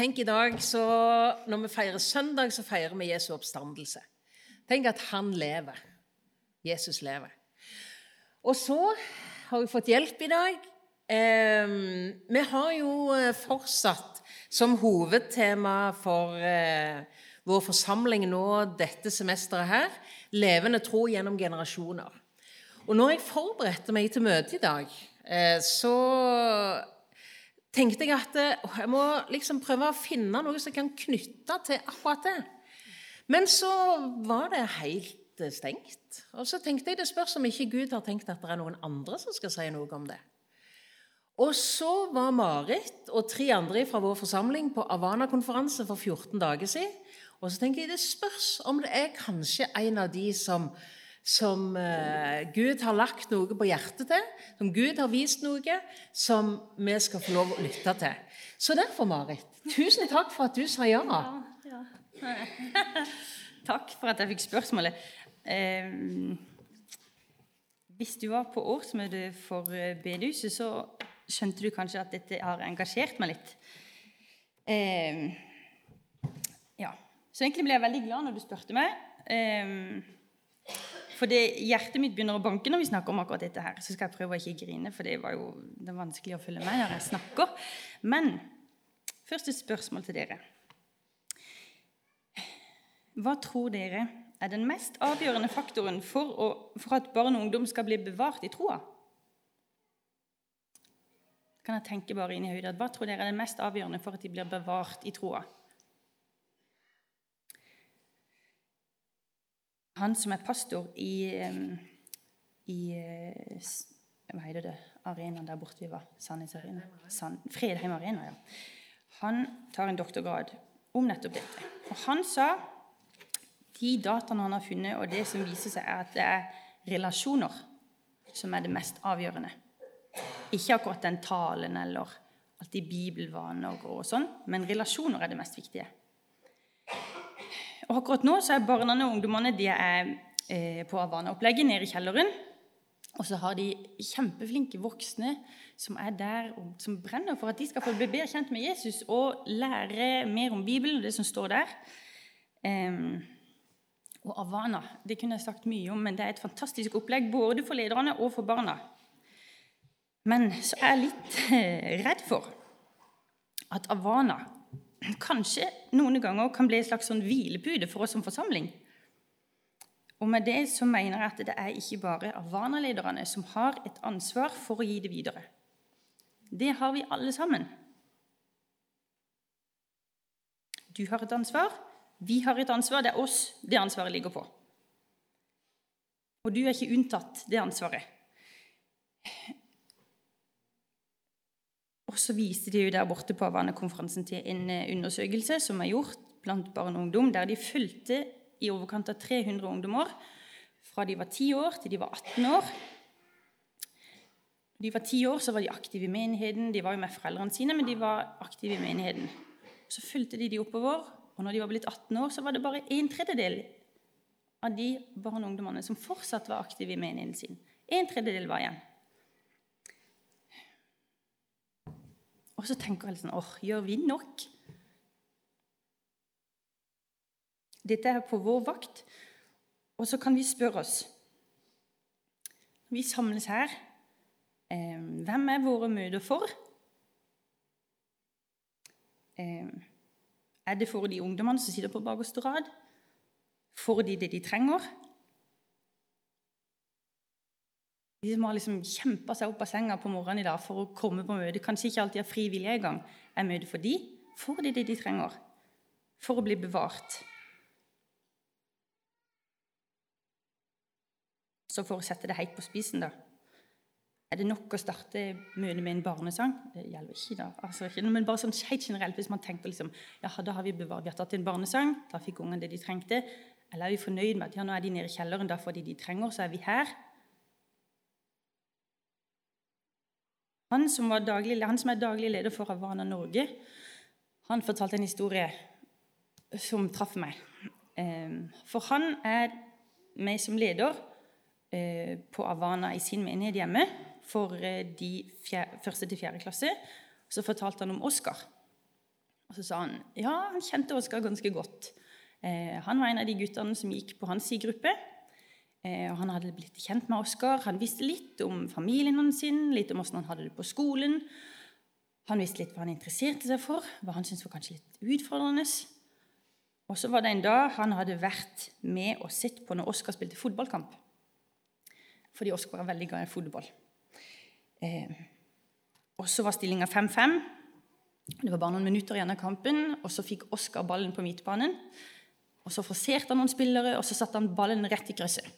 Tenk i dag, så Når vi feirer søndag, så feirer vi Jesu oppstandelse. Tenk at han lever. Jesus lever. Og så har vi fått hjelp i dag. Eh, vi har jo eh, fortsatt som hovedtema for eh, vår forsamling nå dette semesteret her levende tro gjennom generasjoner. Og når jeg forberedte meg til møtet i dag, eh, så tenkte jeg at eh, jeg må liksom prøve å finne noe som kan knytte til akkurat det. Men så var det helt eh, stengt. Og så tenkte jeg det spørs om ikke Gud har tenkt at det er noen andre som skal si noe om det. Og så var Marit og tre andre fra vår forsamling på Avana-konferanse for 14 dager siden. Og så tenker jeg det spørs om det er kanskje en av de som som uh, Gud har lagt noe på hjertet til, som Gud har vist noe, som vi skal få lov å lytte til. Så derfor, Marit, tusen takk for at du sa ja. ja, ja. takk for at jeg fikk spørsmålet. Eh, hvis du var på årsmøtet for eh, bedehuset, så skjønte du kanskje at dette har engasjert meg litt. Eh, ja. Så egentlig ble jeg veldig glad når du spurte meg. Eh, for det, hjertet mitt begynner å banke når vi snakker om akkurat dette her. Så skal jeg prøve å ikke grine, for det var jo det vanskelig å følge med når jeg snakker. Men først et spørsmål til dere. Hva tror dere er den mest avgjørende faktoren for, å, for at barn og ungdom skal bli bevart i troa? Kan jeg tenke bare inn i høyde, Hva tror dere er det mest avgjørende for at de blir bevart i troa? Han som er pastor i, i eh, Hva heter det arenaen der borte vi var? Sandnes Arena? Sand, Fredheim Arena, ja. Han tar en doktorgrad om nettopp dette. Og han sa de dataene han har funnet, og det som viser seg, er at det er relasjoner som er det mest avgjørende. Ikke akkurat den talen eller alltid bibelvaner og sånn, men relasjoner er det mest viktige. Og akkurat nå så er barna og ungdommene de er eh, på Havana-opplegget nede i kjelleren. Og så har de kjempeflinke voksne som er der og som brenner for at de skal få bli bedre kjent med Jesus og lære mer om Bibelen og det som står der. Um, og Havana det kunne jeg sagt mye om, men det er et fantastisk opplegg både for lederne og for barna. Men så er jeg litt eh, redd for at Havana kanskje noen ganger kan bli en slags sånn hvilepude for oss som forsamling. Og med det så mener jeg at det er ikke bare Arvana-lederne som har et ansvar for å gi det videre. Det har vi alle sammen. Du har et ansvar, vi har et ansvar. Det er oss det ansvaret ligger på. Og du er ikke unntatt det ansvaret. Og så viste de jo der borte på Havanna-konferansen til en eh, undersøkelse som er gjort blant barn og ungdom, der de fulgte i overkant av 300 ungdommer fra de var 10 år til de var 18 år. De var 10 år, så var de aktive i menigheten. De var jo med foreldrene sine, men de var aktive i menigheten. Så fulgte de de oppover, og når de var blitt 18 år, så var det bare en tredjedel av de barn og ungdommene som fortsatt var aktive i menigheten sin. En tredjedel var igjen. Og så tenker jeg sånn åh, gjør vi nok? Dette er på vår vakt. Og så kan vi spørre oss Vi samles her. Eh, hvem er våre møter for? Eh, er det for de ungdommene som sitter på bakerste rad? Får de det de trenger? De som har liksom kjempa seg opp av senga på morgenen i dag for å komme på møte, kanskje ikke alltid har frivillig en gang, er møte for de, får de det de trenger for å bli bevart. Så for å sette det helt på spisen, da Er det nok å starte møtet med en barnesang? Det gjelder ikke, da. Altså, men bare sånn helt generelt, hvis man tenker liksom, ja, da har vi bevart, vi har tatt en barnesang, da fikk ungene det de trengte. Eller er vi fornøyd med at ja, nå er de nede i kjelleren, da får de de trenger, så er vi her. Han som, daglig, han som, er daglig leder for Havana Norge, han fortalte en historie som traff meg. Ehm, for han er meg som leder eh, på Havana i sin menighet hjemme for eh, de første til fjerde klasse. Så fortalte han om Oskar. Og så sa han ja, han kjente Oskar ganske godt. Eh, han var en av de guttene som gikk på hans gruppe. Eh, og han hadde blitt kjent med Oskar. Han visste litt om familien hans, litt om hvordan han hadde det på skolen. Han visste litt hva han interesserte seg for, hva han syntes var kanskje litt utfordrende. Og så var det en dag han hadde vært med og sett på når Oskar spilte fotballkamp. Fordi Oskar var veldig glad i fotball. Eh, og så var stillinga 5-5. Det var bare noen minutter igjen av kampen, og så fikk Oskar ballen på midtbanen. Og Så forserte han noen spillere, og så satte han ballen rett i krysset.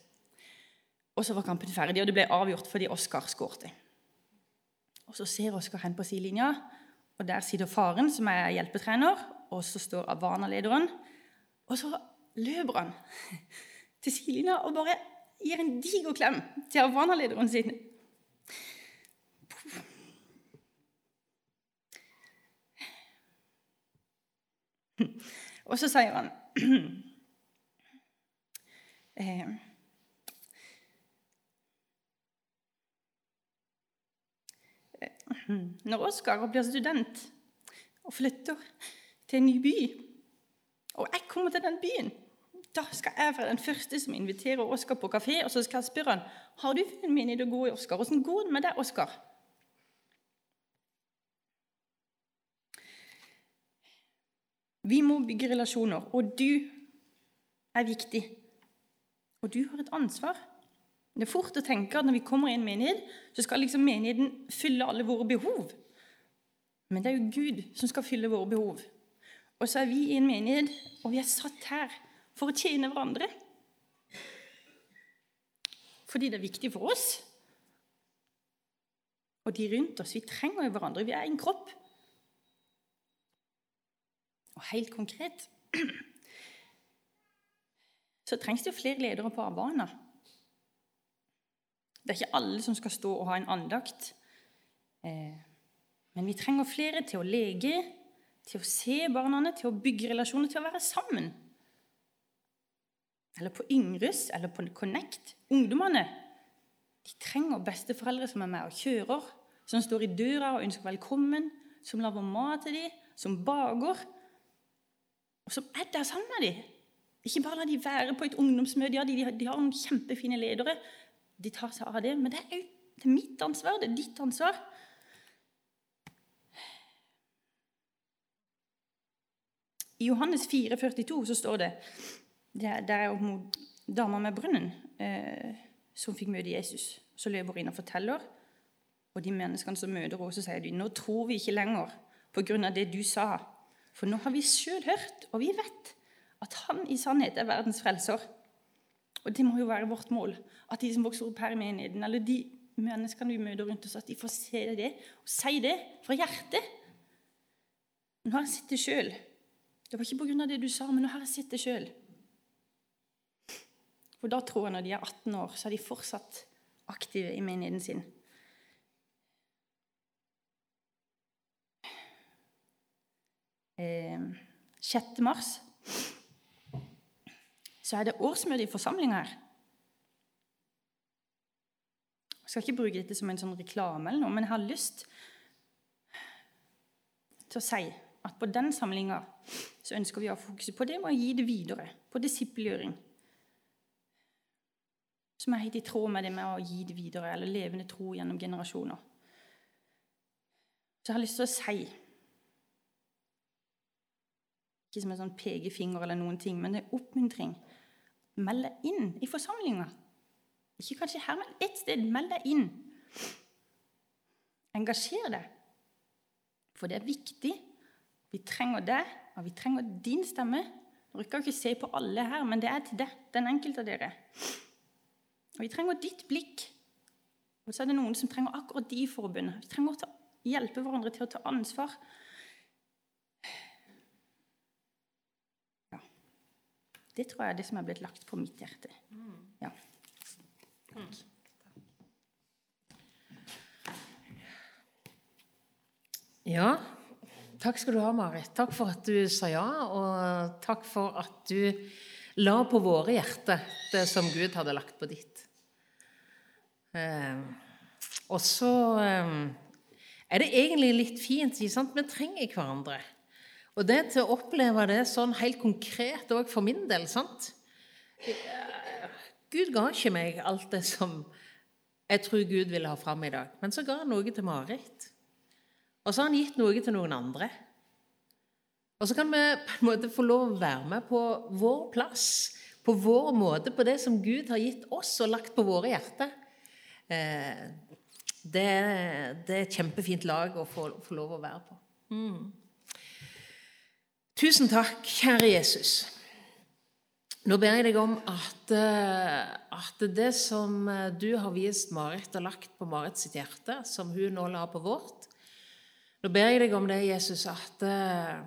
Og så var kampen ferdig, og det ble avgjort fordi Oskar skårte. Og Så ser Oskar hen på sidelinja, og der sitter faren, som er hjelpetrener, og så står Avana-lederen. Og så løper han til sidelinja og bare gir en diger klem til Avana-lederen sin. Og så sier han Når Oskar blir student og flytter til en ny by, og jeg kommer til den byen, da skal jeg være den første som inviterer Oskar på kafé, og så skal jeg spørre han, har du funnet min idé det gode, Oskar. Åssen går det med deg, Oskar? Vi må bygge relasjoner, og du er viktig. Og du har et ansvar. Det er fort å tenke at når vi kommer i en menighet, så skal liksom menigheten fylle alle våre behov. Men det er jo Gud som skal fylle våre behov. Og så er vi i en menighet, og vi er satt her for å tjene hverandre. Fordi det er viktig for oss. Og de rundt oss. Vi trenger jo hverandre. Vi er en kropp. Og helt konkret så trengs det jo flere ledere på Arbana. Det er ikke alle som skal stå og ha en andakt. Eh, men vi trenger flere til å lege, til å se barna, til å bygge relasjoner, til å være sammen. Eller på Yngres eller på Connect. Ungdommene de trenger besteforeldre som er med og kjører, som står i døra og ønsker velkommen, som lager mat til dem, som baker og som er der sammen med dem. Ikke bare la de være på et ungdomsmøte. Ja, de, de, har noen kjempefine ledere. De tar seg av det. Men det er, det er mitt ansvar. Det er ditt ansvar. I Johannes 4, 42 så står det Det er, om dama med brønnen eh, som fikk møte Jesus. Så løper hun inn og forteller. Og de menneskene som møter henne, så sier de nå tror vi ikke lenger av det du sa. For nå har vi sjøl hørt, og vi vet, at han i sannhet er verdens frelser. Og det må jo være vårt mål. At de som vokser opp her i menigheten, eller de menneskene vi møter rundt oss, at de får se det og si det fra hjertet. Nå har jeg sett det sjøl. Det var ikke pga. det du sa, men nå har jeg sett det sjøl. For da tror jeg når de er 18 år, så er de fortsatt aktive i menigheten sin. eh, 6. mars så er det årsmøte i forsamlinga her. Jeg skal ikke bruke dette som en sånn reklame, eller noe, men jeg har lyst til å si at på den samlinga så ønsker vi å ha fokuset på det med å gi det videre, på disippelgjøring. Som er helt i tråd med det med å gi det videre, eller levende tro gjennom generasjoner. Så jeg har lyst til å si ikke som en sånn pekefinger eller noen ting, men det er oppmuntring. Meld deg inn i forsamlinga. Ikke kanskje her, men ett sted. Meld deg inn. Engasjer deg. For det er viktig. Vi trenger deg, og vi trenger din stemme. Jeg rekker ikke se på alle her, men det er til deg, den enkelte av dere. Og Vi trenger ditt blikk. Og så er det noen som trenger akkurat de forbundene. Vi trenger å hjelpe hverandre til å ta ansvar Det tror jeg er det som er blitt lagt på mitt hjerte. Ja. Takk. Ja, takk skal du ha, Marit. Takk for at du sa ja, og takk for at du la på våre hjerter det som Gud hadde lagt på ditt. Eh, og så eh, er det egentlig litt fint, sant? Vi trenger hverandre. Og det til å oppleve det sånn helt konkret òg for min del sant? Gud ga ikke meg alt det som jeg tror Gud ville ha fram i dag. Men så ga han noe til Marit. Og så har han gitt noe til noen andre. Og så kan vi på en måte få lov å være med på vår plass, på vår måte, på det som Gud har gitt oss og lagt på våre hjerter. Eh, det, det, er et kjempefint lag å få, få lov å være på. Mm. Tusen takk, kjære Jesus. Nå ber jeg deg om at, eh, at, det som eh, du har vist Marit og lagt på Marit sitt hjerte, som hun nå la på vårt Nå ber jeg deg om det, Jesus, at, eh,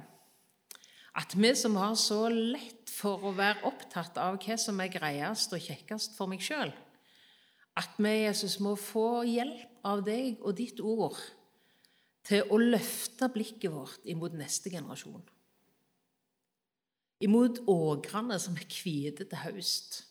at vi som har så lett for å være opptatt av hva som er greiest og kjekkest for meg sjøl, at vi, Jesus, må få hjelp av deg og ditt ord til å løfte blikket vårt imot neste generasjon imot åkrene som er hvite til høst.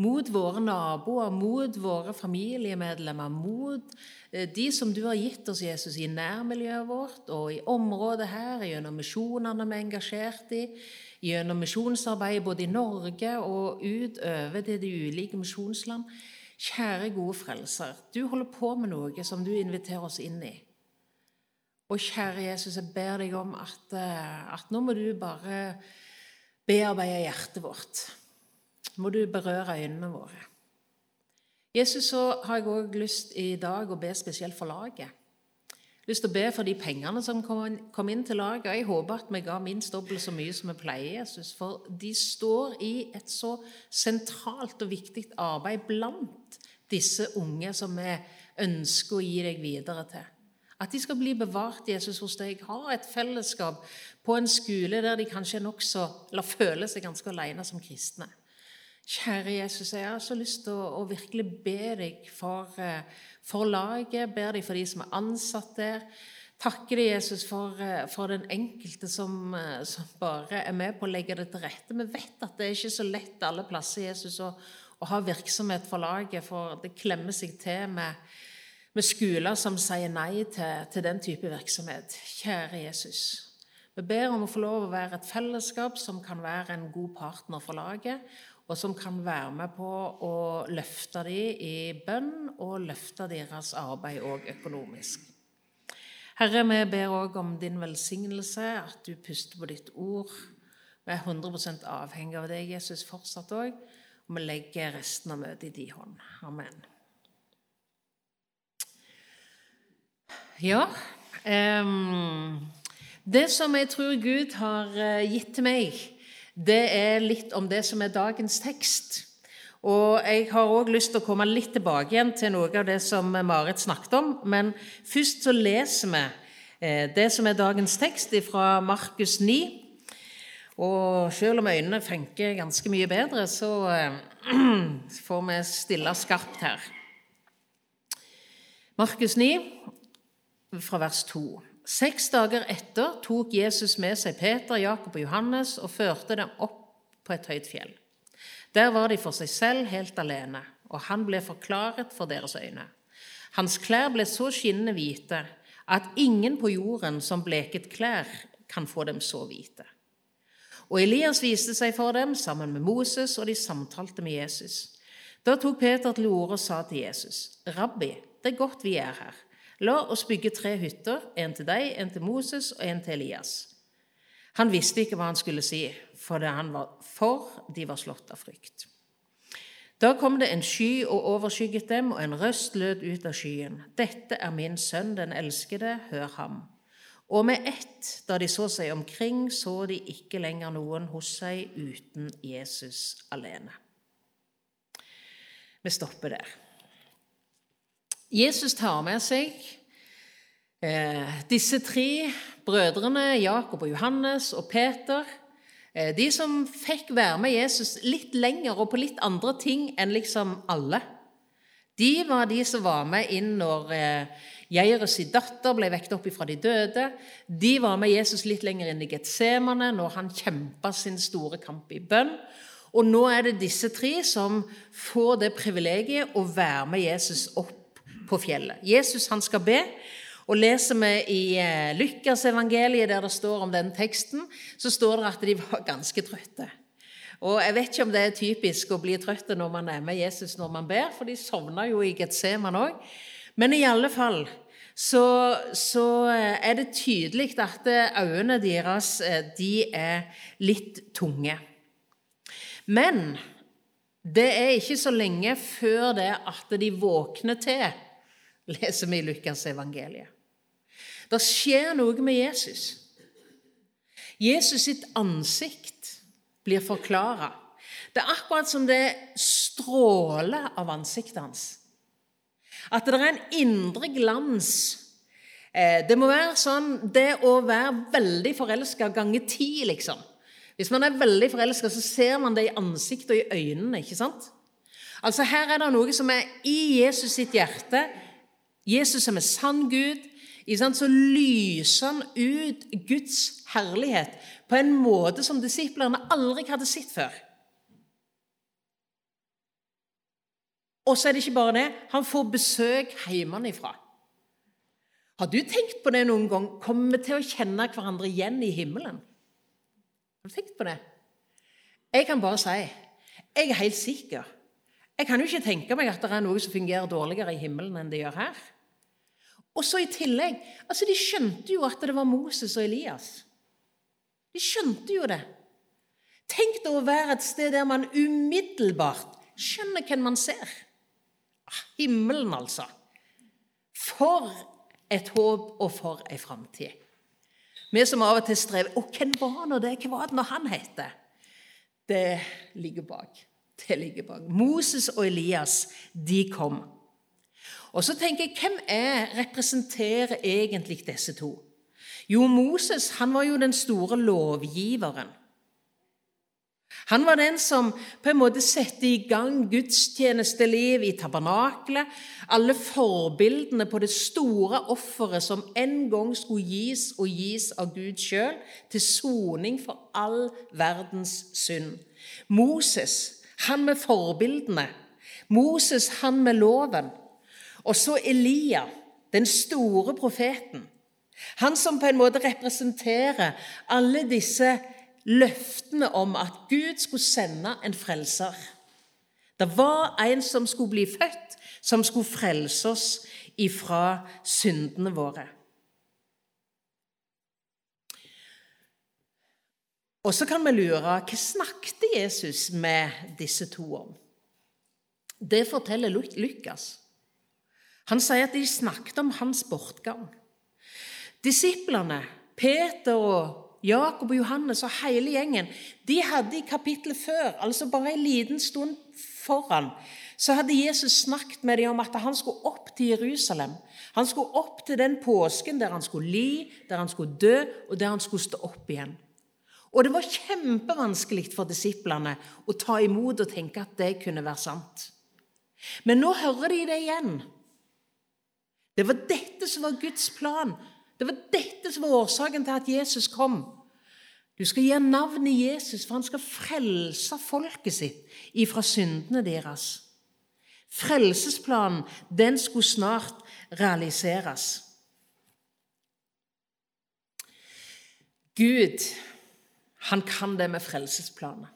Mot våre naboer, mot våre familiemedlemmer, mot eh, de som du har gitt oss, Jesus, i nærmiljøet vårt og i området her, gjennom misjonene vi er engasjert i, gjennom misjonsarbeidet både i Norge og utover til de ulike misjonsland. Kjære, gode frelser, du holder på med noe som du inviterer oss inn i. Og kjære Jesus, jeg ber deg om at, eh, at nå må du bare bearbeide hjertet vårt. Må du berøre øynene våre. Jesus, så har jeg òg lyst i dag å be spesielt for laget. Lyst til å be for de pengene som kom inn til laget. Jeg håper at vi ga minst dobbelt så mye som vi pleier, Jesus. For de står i et så sentralt og viktig arbeid blant disse unge som vi ønsker å gi deg videre til. At de skal bli bevart Jesus hos deg. Ha et fellesskap på en skole der de kanskje er nokså, eller føler seg ganske alene som kristne. Kjære Jesus, jeg har så lyst til å, å virkelig be deg for, eh, for, laget, ber deg for de som er ansatt der. Takker deg, Jesus, for, eh, for den enkelte som, eh, som, bare er med på å legge det til rette. Vi vet at det er ikke så lett alle plasser Jesus, å, å ha virksomhet for laget, for det klemmer seg til med med skoler som sier nei til, til, den type virksomhet. Kjære Jesus. Vi ber om å få lov å være et fellesskap som kan være en god partner for laget, og som kan være med på å løfte dem i bønn og løfte deres arbeid òg økonomisk. Herre, vi ber òg om din velsignelse, at du puster på ditt ord. Vi er 100% avhengig av deg, Jesus, fortsatt òg, og vi legger resten av møtet i din hånd. Amen. Ja. Um, det som jeg tror Gud har eh, gitt til meg, det er litt om det som er dagens tekst. Og jeg har òg lyst til å komme litt tilbake igjen til noe av det som Marit snakket om. Men først så leser vi eh, det som er dagens tekst fra Markus 9. Og selv om øynene funker ganske mye bedre, så eh, får vi stille skarpt her. Markus 9, fra vers 2. Seks dager etter tok Jesus med seg Peter, Jakob og Johannes og førte dem opp på et høyt fjell. Der var de for seg selv helt alene, og han ble forklaret for deres øyne. Hans klær ble så skinnende hvite at ingen på jorden som bleket klær, kan få dem så hvite. Og Elias viste seg for dem sammen med Moses, og de samtalte med Jesus. Da tok Peter til orde og sa til Jesus.: Rabbi, det er godt vi er her. La oss bygge tre hytter, en til deg, en til Moses og en til Elias. Han visste ikke hva han skulle si, for, var for de var slått av frykt. Da kom det en sky og overskygget dem, og en røst lød ut av skyen. Dette er min sønn, den elskede, hør ham. Og med ett, da de så seg omkring, så de ikke lenger noen hos seg uten Jesus alene. Vi stopper der. Jesus tar med seg eh, disse tre brødrene, Jakob og Johannes og Peter. Eh, de som fikk være med Jesus litt lenger og på litt andre ting enn liksom alle. De var de som var med inn når eh, Jairus' datter ble vekket opp fra de døde. De var med Jesus litt lenger inn i Getsemane når han kjempa sin store kamp i bønn. Og nå er det disse tre som får det privilegiet å være med Jesus opp på fjellet. Jesus han skal be, Og Leser vi i eh, Lukas-evangeliet, der det står om den teksten, så står det at de var ganske trøtte. Og Jeg vet ikke om det er typisk å bli trøtt når man er med Jesus når man ber, for de sovna jo i Getseman òg. Men i alle fall så, så eh, er det tydelig at øynene deres eh, de er litt tunge. Men det er ikke så lenge før det at de våkner til, leser vi i Lukas evangeliet. Det skjer noe med Jesus. Jesus sitt ansikt blir forklara. Det er akkurat som det stråler av ansiktet hans. At det er en indre glans. Eh, det må være sånn det å være veldig forelska ganger ti, liksom. Hvis man er veldig forelska, så ser man det i ansiktet og i øynene. ikke sant? Altså Her er det noe som er i Jesus sitt hjerte. Jesus som er sann Gud. Så lyser han ut Guds herlighet på en måte som disiplene aldri hadde sett før. Og så er det ikke bare det. Han får besøk hjemmefra. Har du tenkt på det noen gang? Kommer vi til å kjenne hverandre igjen i himmelen? Har du tenkt på det? Jeg kan bare si jeg er helt sikker. Jeg kan jo ikke tenke meg at det er noe som fungerer dårligere i himmelen enn det gjør her. Og så i tillegg altså De skjønte jo at det var Moses og Elias. De skjønte jo det. Tenk deg å være et sted der man umiddelbart skjønner hvem man ser. Ah, himmelen, altså. For et håp og for ei framtid. Vi som av og til strever Og hvem var nå det? Hva var det når han het? Det ligger bak. Det ligger bak. Moses og Elias, de kom. Og så tenker jeg, Hvem er, representerer egentlig disse to? Jo, Moses han var jo den store lovgiveren. Han var den som på en måte satte i gang gudstjenesteliv i tabernakelet. Alle forbildene på det store offeret som en gang skulle gis og gis av Gud sjøl, til soning for all verdens synd. Moses, han med forbildene. Moses, han med loven. Og så Elia, den store profeten. Han som på en måte representerer alle disse løftene om at Gud skulle sende en frelser. Det var en som skulle bli født, som skulle frelse oss ifra syndene våre. Og så kan vi lure hva snakket Jesus med disse to om? Det forteller Lukas. Han sier at de snakket om hans bortgang. Disiplene, Peter og Jakob og Johannes og hele gjengen, de hadde i kapittelet før, altså bare en liten stund foran, så hadde Jesus snakket med dem om at han skulle opp til Jerusalem. Han skulle opp til den påsken der han skulle li, der han skulle dø, og der han skulle stå opp igjen. Og det var kjempevanskelig for disiplene å ta imot og tenke at det kunne være sant. Men nå hører de det igjen. Det var dette som var Guds plan det var dette som var årsaken til at Jesus kom. Du skal gi navnet Jesus, for han skal frelse folket sitt ifra syndene deres. Frelsesplanen, den skulle snart realiseres. Gud, han kan det med frelsesplaner.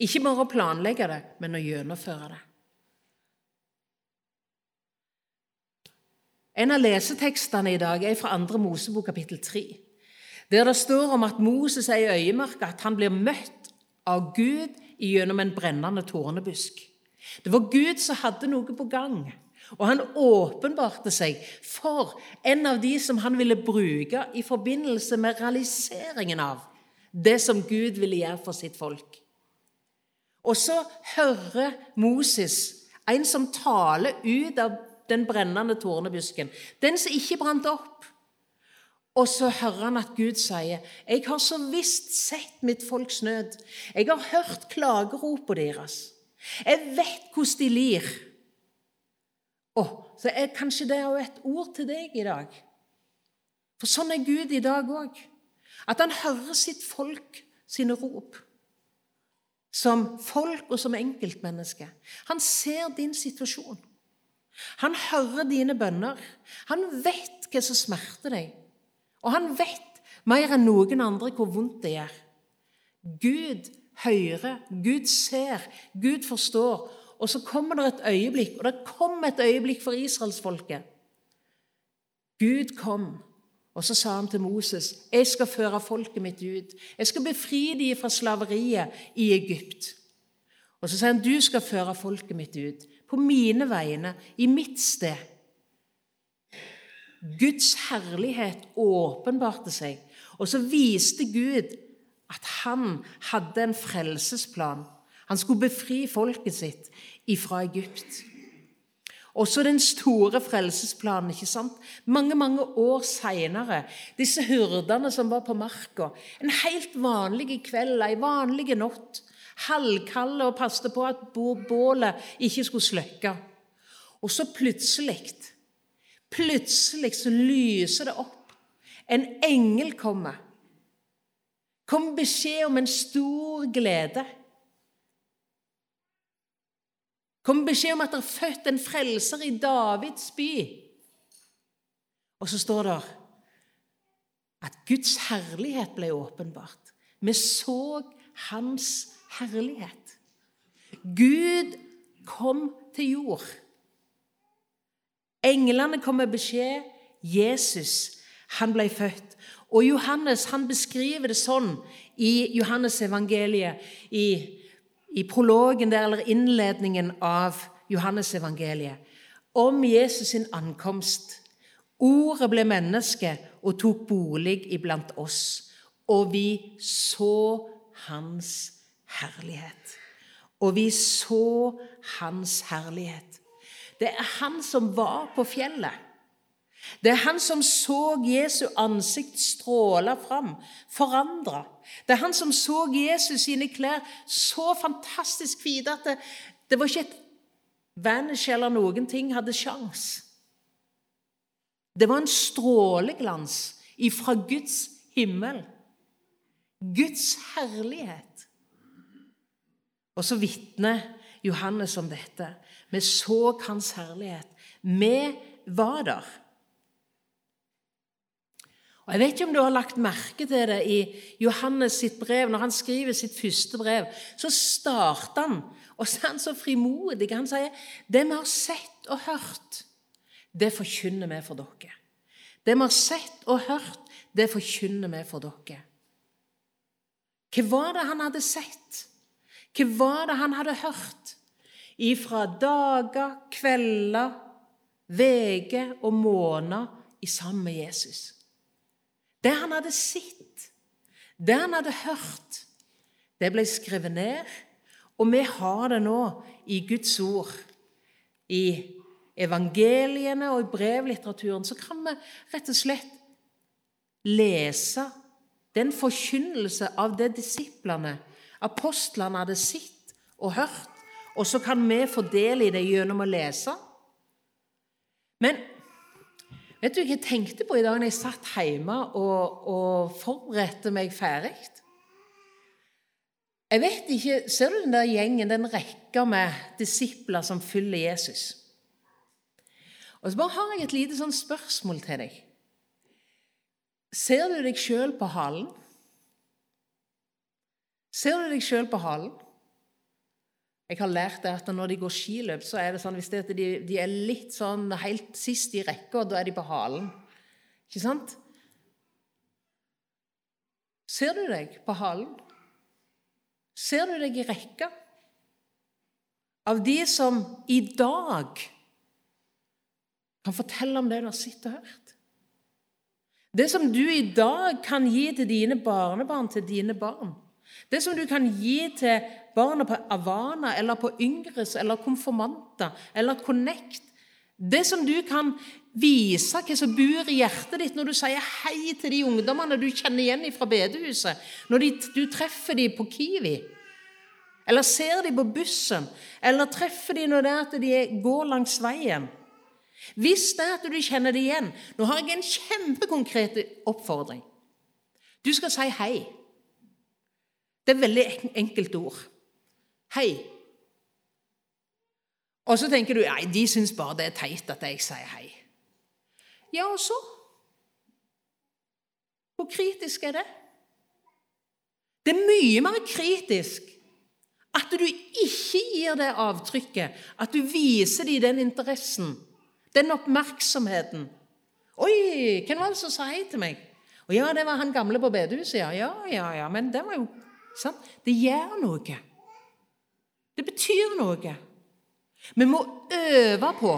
Ikke bare å planlegge det, men å gjennomføre det. En av lesetekstene i dag er fra 2. Mosebok kapittel 3, der det står om at Moses er i øyemørket, at han blir møtt av Gud gjennom en brennende tornebusk. Det var Gud som hadde noe på gang, og han åpenbarte seg for en av de som han ville bruke i forbindelse med realiseringen av det som Gud ville gjøre for sitt folk. Og så hører Moses en som taler ut av den brennende tornebusken, den som ikke brant opp. Og så hører han at Gud sier, 'Jeg har så visst sett mitt folks nød.' 'Jeg har hørt klageropene deres.' 'Jeg vet hvordan de lir.' Oh, så er kanskje det òg et ord til deg i dag. For sånn er Gud i dag òg. At han hører sitt folk sine rop. Som folk og som enkeltmenneske. Han ser din situasjon. Han hører dine bønner. Han vet hva som smerter deg. Og han vet mer enn noen andre hvor vondt det gjør. Gud hører, Gud ser, Gud forstår. Og så kommer det et øyeblikk, og det kom et øyeblikk for israelsfolket. Gud kom, og så sa han til Moses, 'Jeg skal føre folket mitt ut.' 'Jeg skal befri dem fra slaveriet i Egypt.' Og så sier han, 'Du skal føre folket mitt ut på mine vegne, i mitt sted.' Guds herlighet åpenbarte seg, og så viste Gud at han hadde en frelsesplan. Han skulle befri folket sitt ifra Egypt. Også den store frelsesplanen. ikke sant? Mange mange år seinere, disse hyrdene som var på marka. En helt vanlig kveld, ei vanlig natt. Halvkalde og passet på at bålet ikke skulle slukke. Og så plutselig Plutselig så lyser det opp. En engel kommer. Kom beskjed om en stor glede. Kom beskjed om at det er født en frelser i Davids by. Og så står det at Guds herlighet ble åpenbart. Vi så hans herlighet. Gud kom til jord. Englene kom med beskjed. Jesus, han ble født. Og Johannes han beskriver det sånn i Johannes evangeliet i i prologen der, eller innledningen av Johannesevangeliet, om Jesus sin ankomst. Ordet ble menneske og tok bolig iblant oss, og vi så hans herlighet. Og vi så hans herlighet. Det er han som var på fjellet. Det er han som så Jesu ansikt stråle fram, forandra. Det er han som så Jesus sine klær så fantastisk hvite at det, det var ikke et vanish eller noen ting hadde sjans. Det var en stråleglans ifra Guds himmel. Guds herlighet. Og så vitner Johannes om dette. Vi så hans herlighet. Vi var der. Og Jeg vet ikke om du har lagt merke til det i Johannes sitt brev. Når han skriver sitt første brev, så starter han, og så er han så frimodig. Han sier, 'Det vi har sett og hørt, det forkynner vi for dere.' 'Det vi har sett og hørt, det forkynner vi for dere.' Hva var det han hadde sett? Hva var det han hadde hørt? Ifra dager, kvelder, uker og måneder i sammen med Jesus. Det han hadde sett, det han hadde hørt, det ble skrevet ned. Og vi har det nå i Guds ord. I evangeliene og i brevlitteraturen så kan vi rett og slett lese den forkynnelse av det disiplene, apostlene, hadde sett og hørt. Og så kan vi få del i det gjennom å lese. Men Vet du hva jeg tenkte på i dag når jeg satt hjemme og, og forberedte meg ferdig? Jeg vet ikke, Ser du den der gjengen, den rekka med disipler som følger Jesus? Og så bare har jeg et lite sånn spørsmål til deg. Ser du deg sjøl på halen? Ser du deg sjøl på halen? Jeg har lært det at når de går skiløp, så er det sånn hvis det de, de, er litt sånn helt sist i rekka, da er de på halen. Ikke sant? Ser du deg på halen? Ser du deg i rekka av de som i dag kan fortelle om det du har sett og hørt? Det som du i dag kan gi til dine barnebarn, til dine barn. Det som du kan gi til barna på Avana eller på Yngres eller konfirmanter eller Connect. Det som du kan vise hva som bor i hjertet ditt når du sier hei til de ungdommene du kjenner igjen fra bedehuset, når de, du treffer dem på Kiwi, eller ser dem på bussen, eller treffer dem når det er at de går langs veien. Hvis det er at du kjenner dem igjen Nå har jeg en kjempekonkret oppfordring. Du skal si hei. Det er veldig enkelt ord. Hei. Og så tenker du nei, de syns bare det er teit at jeg sier hei. Ja, og så? Hvor kritisk er det? Det er mye mer kritisk at du ikke gir det avtrykket, at du viser dem den interessen, den oppmerksomheten. 'Oi, hvem var det som sa hei til meg?' Og 'Ja, det var han gamle på bedehuset, ja.' Ja, ja, ja, men det var jo sant? Det gjør noe. Det betyr noe. Vi må øve på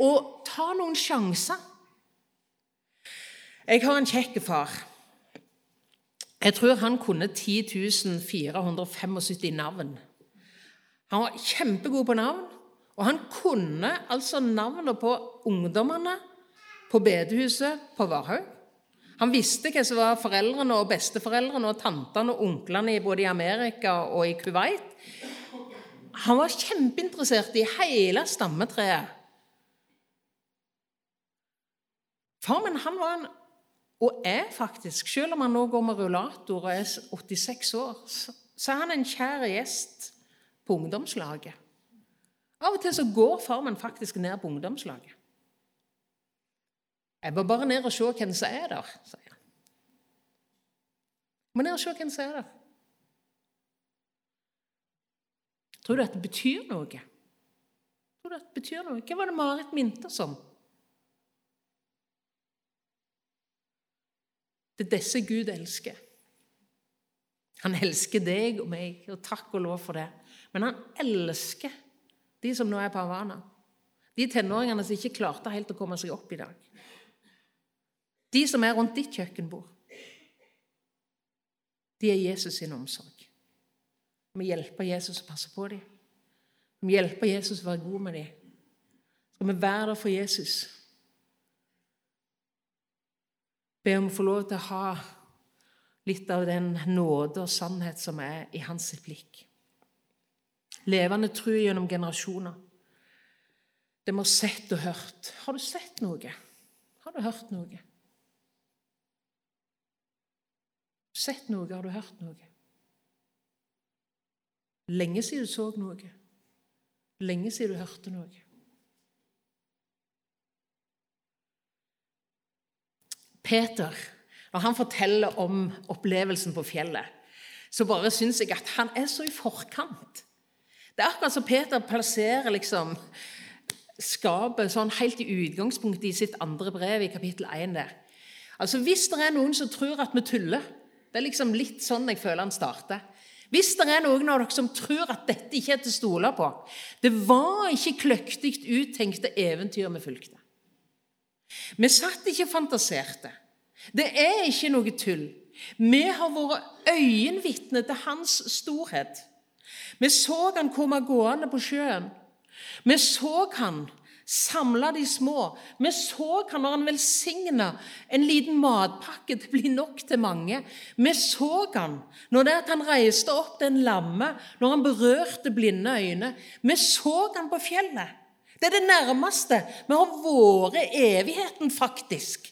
å ta noen sjanser. Jeg har en kjekk far. Jeg tror han kunne 10 475 navn. Han var kjempegod på navn, og han kunne altså navnene på ungdommene på bedehuset på Varhaug. Han visste hva som var foreldrene og besteforeldrene og tantene og onklene både i Amerika og i Kuwait. Han var kjempeinteressert i hele stammetreet. Far min han var en, og er faktisk, selv om han nå går med rullator og er 86 år, så er han en kjær gjest på ungdomslaget. Av og til så går far min faktisk ned på ungdomslaget. Jeg må bare ned og se hvem som er der, sier han. Jeg må ned og se hvem som er der. Tror du at det betyr noe? Tror du at det betyr noe? Hva var det Marit minte oss om? Det er disse Gud elsker. Han elsker deg og meg, og takk og lov for det. Men han elsker de som nå er på Havana. De tenåringene som ikke klarte helt å komme seg opp i dag. De som er rundt ditt kjøkkenbord. De er Jesus sin omsorg. Vi hjelper Jesus å passe på dem. Vi hjelper Jesus å være god med dem. Skal vi være der for Jesus? Be om å få lov til å ha litt av den nåde og sannhet som er i hans blikk. Levende tro gjennom generasjoner. Det må sett og hørt. Har du sett noe? Har du hørt noe? Sett noe? Har du hørt noe? Lenge siden du så noe. Lenge siden du hørte noe. Peter, når han forteller om opplevelsen på fjellet, så bare syns jeg at han er så i forkant. Det er akkurat som Peter plasserer liksom skapet sånn helt i utgangspunktet i sitt andre brev, i kapittel 1 der. Altså Hvis det er noen som tror at vi tuller Det er liksom litt sånn jeg føler han starter. Hvis det er noen av dere som tror at dette ikke er til å stole på Det var ikke kløktig uttenkte eventyr vi fulgte. Vi satt ikke og fantaserte. Det er ikke noe tull. Vi har vært øyenvitne til hans storhet. Vi så han komme gående på sjøen. Vi så han samla de små. Vi så han når han velsigna en liten matpakke til å bli nok til mange. Vi så han når det at han reiste opp den lamme, når han berørte blinde øyne. Vi så han på fjellet. Det er det nærmeste vi har vært evigheten, faktisk.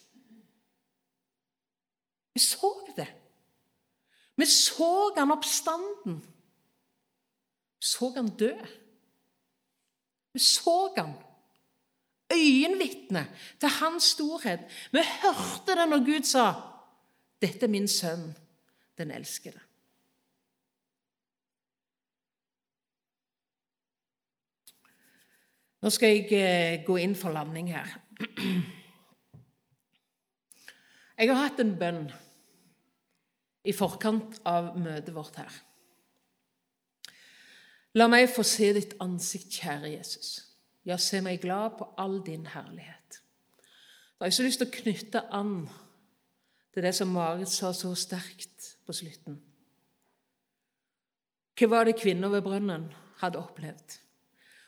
Vi så det. Vi så han oppstanden. Vi så han dø. Vi så han øyenvitne til hans storhet. Vi hørte det når Gud sa 'Dette er min sønn, den elskede'. Nå skal jeg eh, gå inn for landing her. Jeg har hatt en bønn i forkant av møtet vårt her. La meg få se ditt ansikt, kjære Jesus. Ja, se meg glad på all din herlighet. Da har jeg så lyst til å knytte an til det som Marit sa så sterkt på slutten. Hva var det kvinner ved brønnen hadde opplevd?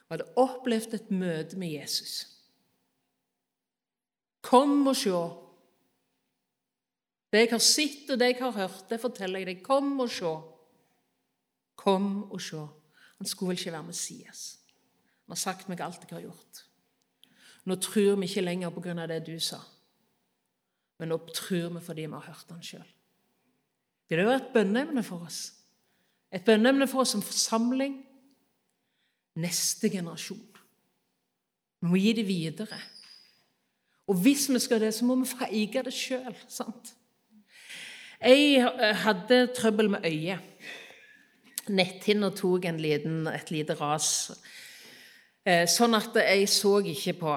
Hun hadde opplevd et møte med Jesus. Kom og se. Det jeg har sett og det jeg har hørt, det forteller jeg deg. Kom og se. Kom og se. Han skulle vel ikke være Messias. Han har sagt meg alt jeg har gjort. Nå tror vi ikke lenger på grunn av det du sa, men nå tror vi fordi vi har hørt han sjøl. Det være et bønneemne for oss? Et bønneemne for oss som forsamling? Neste generasjon. Vi må gi det videre. Og hvis vi skal det, så må vi få eie det sjøl. Jeg hadde trøbbel med øyet. Netthinna tok liten, et lite ras. Eh, sånn at jeg så ikke på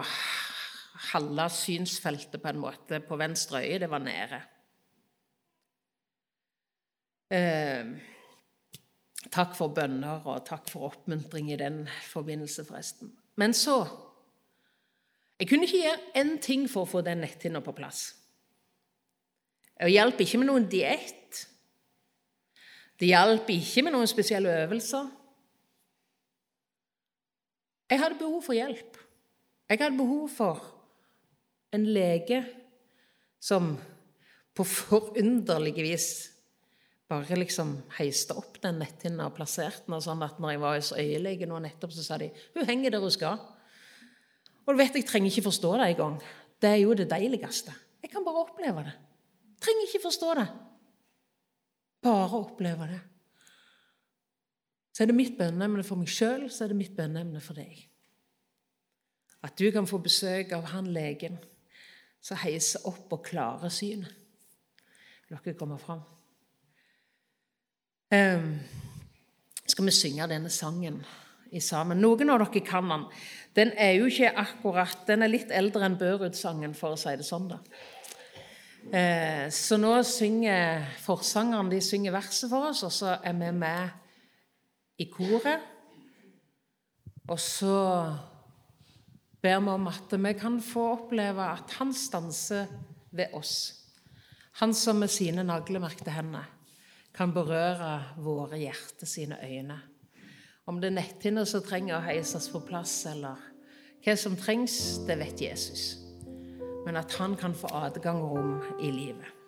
halve synsfeltet på en måte på venstre øye. Det var nede. Eh, takk for bønner og takk for oppmuntring i den forbindelse, forresten. Men så Jeg kunne ikke gjøre én ting for å få den netthinna på plass. Det hjalp ikke med noen diett. Det hjalp ikke med noen spesielle øvelser. Jeg hadde behov for hjelp. Jeg hadde behov for en lege som på forunderlig vis bare liksom heiste opp den netthinna og plasserte den. sånn at når jeg var hos øyelege nå nettopp, så sa de hun henger der hun skal. Og du vet, Jeg trenger ikke forstå det engang. Det er jo det deiligste. Jeg kan bare oppleve det. Trenger ikke forstå det. Bare oppleve det. Så er det mitt bønneemne for meg sjøl, så er det mitt bønneemne for deg. At du kan få besøk av han legen som heiser opp og klarer synet. Dere komme fram? Um, skal vi synge denne sangen i sammen? Noen av dere kan den. Den er jo ikke akkurat, den er litt eldre enn Børud-sangen, for å si det sånn. da. Uh, så nå synger forsangeren de synger verset for oss, og så er vi med i koret. Og så ber vi om at vi kan få oppleve at han stanser ved oss. Han som med sine naglemerkte hender kan berøre våre hjerter sine øyne. Om det er netthinner som trenger å heises på plass, eller hva som trengs, det vet Jesus. Men at han kan få adgang og rom i livet.